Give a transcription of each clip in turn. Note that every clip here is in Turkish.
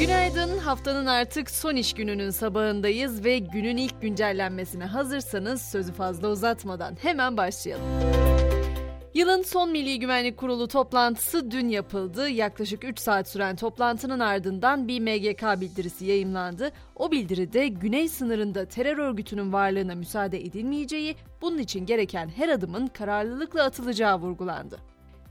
Günaydın. Haftanın artık son iş gününün sabahındayız ve günün ilk güncellenmesine hazırsanız sözü fazla uzatmadan hemen başlayalım. Yılın son Milli Güvenlik Kurulu toplantısı dün yapıldı. Yaklaşık 3 saat süren toplantının ardından bir MGK bildirisi yayımlandı. O bildiride güney sınırında terör örgütünün varlığına müsaade edilmeyeceği, bunun için gereken her adımın kararlılıkla atılacağı vurgulandı.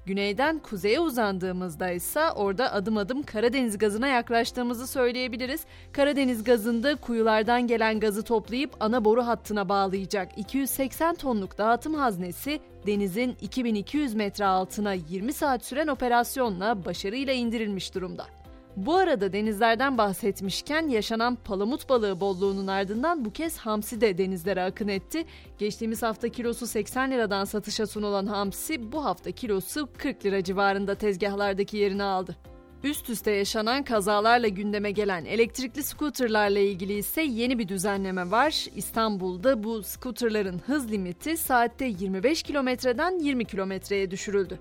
Güneyden kuzeye uzandığımızda ise orada adım adım Karadeniz gazına yaklaştığımızı söyleyebiliriz. Karadeniz gazında kuyulardan gelen gazı toplayıp ana boru hattına bağlayacak 280 tonluk dağıtım haznesi denizin 2200 metre altına 20 saat süren operasyonla başarıyla indirilmiş durumda. Bu arada denizlerden bahsetmişken yaşanan palamut balığı bolluğunun ardından bu kez hamsi de denizlere akın etti. Geçtiğimiz hafta kilosu 80 liradan satışa sunulan hamsi bu hafta kilosu 40 lira civarında tezgahlardaki yerini aldı. Üst üste yaşanan kazalarla gündeme gelen elektrikli scooterlarla ilgili ise yeni bir düzenleme var. İstanbul'da bu scooterların hız limiti saatte 25 kilometreden 20 kilometreye düşürüldü.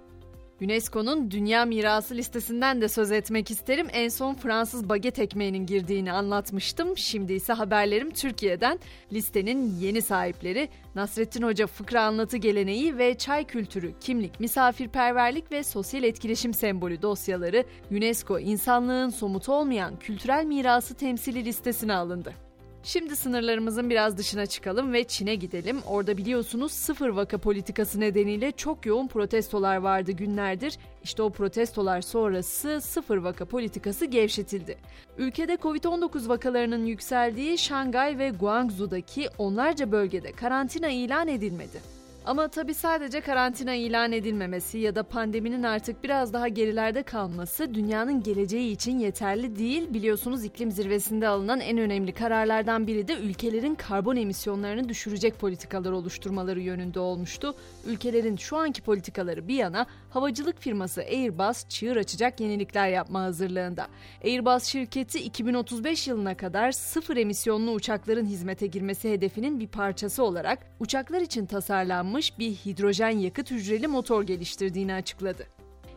UNESCO'nun Dünya Mirası listesinden de söz etmek isterim. En son Fransız baget ekmeğinin girdiğini anlatmıştım. Şimdi ise haberlerim Türkiye'den. Listenin yeni sahipleri Nasrettin Hoca fıkra anlatı geleneği ve çay kültürü, kimlik, misafirperverlik ve sosyal etkileşim sembolü dosyaları UNESCO insanlığın somut olmayan kültürel mirası temsili listesine alındı. Şimdi sınırlarımızın biraz dışına çıkalım ve Çin'e gidelim. Orada biliyorsunuz sıfır vaka politikası nedeniyle çok yoğun protestolar vardı günlerdir. İşte o protestolar sonrası sıfır vaka politikası gevşetildi. Ülkede Covid-19 vakalarının yükseldiği Şangay ve Guangzhou'daki onlarca bölgede karantina ilan edilmedi. Ama tabi sadece karantina ilan edilmemesi ya da pandeminin artık biraz daha gerilerde kalması dünyanın geleceği için yeterli değil. Biliyorsunuz iklim zirvesinde alınan en önemli kararlardan biri de ülkelerin karbon emisyonlarını düşürecek politikalar oluşturmaları yönünde olmuştu. Ülkelerin şu anki politikaları bir yana havacılık firması Airbus çığır açacak yenilikler yapma hazırlığında. Airbus şirketi 2035 yılına kadar sıfır emisyonlu uçakların hizmete girmesi hedefinin bir parçası olarak uçaklar için tasarlanmış kullanılmış bir hidrojen yakıt hücreli motor geliştirdiğini açıkladı.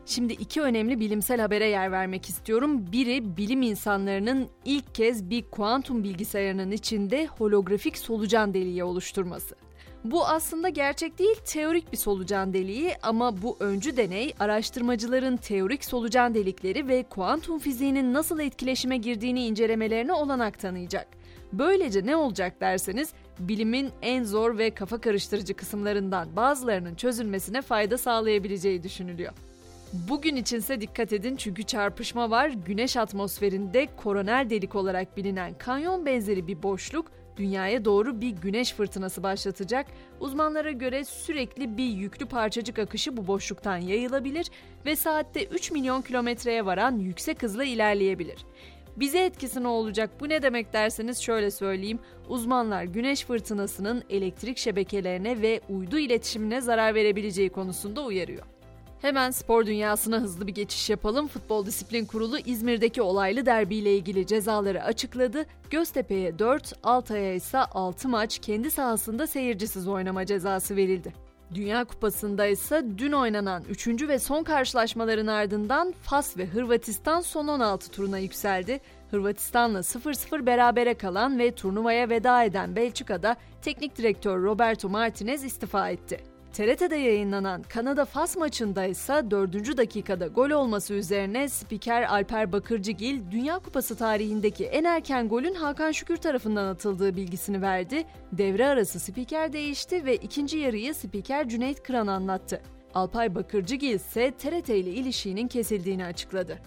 Şimdi iki önemli bilimsel habere yer vermek istiyorum. Biri bilim insanlarının ilk kez bir kuantum bilgisayarının içinde holografik solucan deliği oluşturması. Bu aslında gerçek değil, teorik bir solucan deliği ama bu öncü deney araştırmacıların teorik solucan delikleri ve kuantum fiziğinin nasıl etkileşime girdiğini incelemelerine olanak tanıyacak. Böylece ne olacak derseniz bilimin en zor ve kafa karıştırıcı kısımlarından bazılarının çözülmesine fayda sağlayabileceği düşünülüyor. Bugün içinse dikkat edin çünkü çarpışma var. Güneş atmosferinde koroner delik olarak bilinen kanyon benzeri bir boşluk dünyaya doğru bir güneş fırtınası başlatacak. Uzmanlara göre sürekli bir yüklü parçacık akışı bu boşluktan yayılabilir ve saatte 3 milyon kilometreye varan yüksek hızla ilerleyebilir. Bize etkisi ne olacak? Bu ne demek derseniz şöyle söyleyeyim. Uzmanlar güneş fırtınasının elektrik şebekelerine ve uydu iletişimine zarar verebileceği konusunda uyarıyor. Hemen spor dünyasına hızlı bir geçiş yapalım. Futbol Disiplin Kurulu İzmir'deki olaylı derbiyle ilgili cezaları açıkladı. Göztepe'ye 4, Altay'a ise 6 maç kendi sahasında seyircisiz oynama cezası verildi. Dünya Kupası'nda ise dün oynanan 3. ve son karşılaşmaların ardından Fas ve Hırvatistan son 16 turuna yükseldi. Hırvatistan'la 0-0 berabere kalan ve turnuvaya veda eden Belçika'da teknik direktör Roberto Martinez istifa etti. TRT'de yayınlanan Kanada-Fas maçında ise 4. dakikada gol olması üzerine spiker Alper Bakırcıgil Dünya Kupası tarihindeki en erken golün Hakan Şükür tarafından atıldığı bilgisini verdi. Devre arası spiker değişti ve ikinci yarıyı spiker Cüneyt Kıran anlattı. Alpay Bakırcıgil ise TRT ile ilişiğinin kesildiğini açıkladı.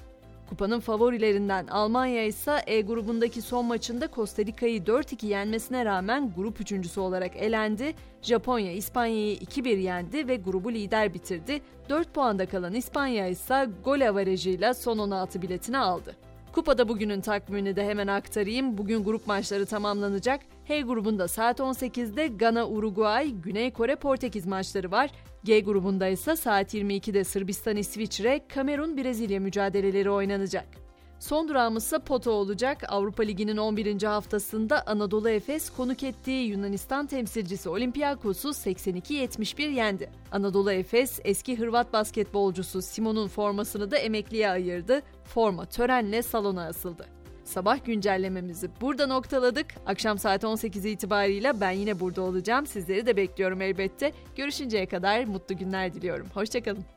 Kupanın favorilerinden Almanya ise E grubundaki son maçında Costa Rica'yı 4-2 yenmesine rağmen grup üçüncüsü olarak elendi. Japonya İspanya'yı 2-1 yendi ve grubu lider bitirdi. 4 puanda kalan İspanya ise gol avarajıyla son 16 biletini aldı. Kupada bugünün takvimini de hemen aktarayım. Bugün grup maçları tamamlanacak. H grubunda saat 18'de Gana Uruguay, Güney Kore Portekiz maçları var. G grubunda ise saat 22'de Sırbistan İsviçre, Kamerun Brezilya mücadeleleri oynanacak. Son durağımız ise Poto olacak. Avrupa Ligi'nin 11. haftasında Anadolu Efes konuk ettiği Yunanistan temsilcisi Olympiakos'u 82-71 yendi. Anadolu Efes eski Hırvat basketbolcusu Simon'un formasını da emekliye ayırdı. Forma törenle salona asıldı. sabah güncellememizi burada noktaladık. Akşam saat 18 itibariyle ben yine burada olacağım. Sizleri de bekliyorum elbette. Görüşünceye kadar mutlu günler diliyorum. Hoşçakalın.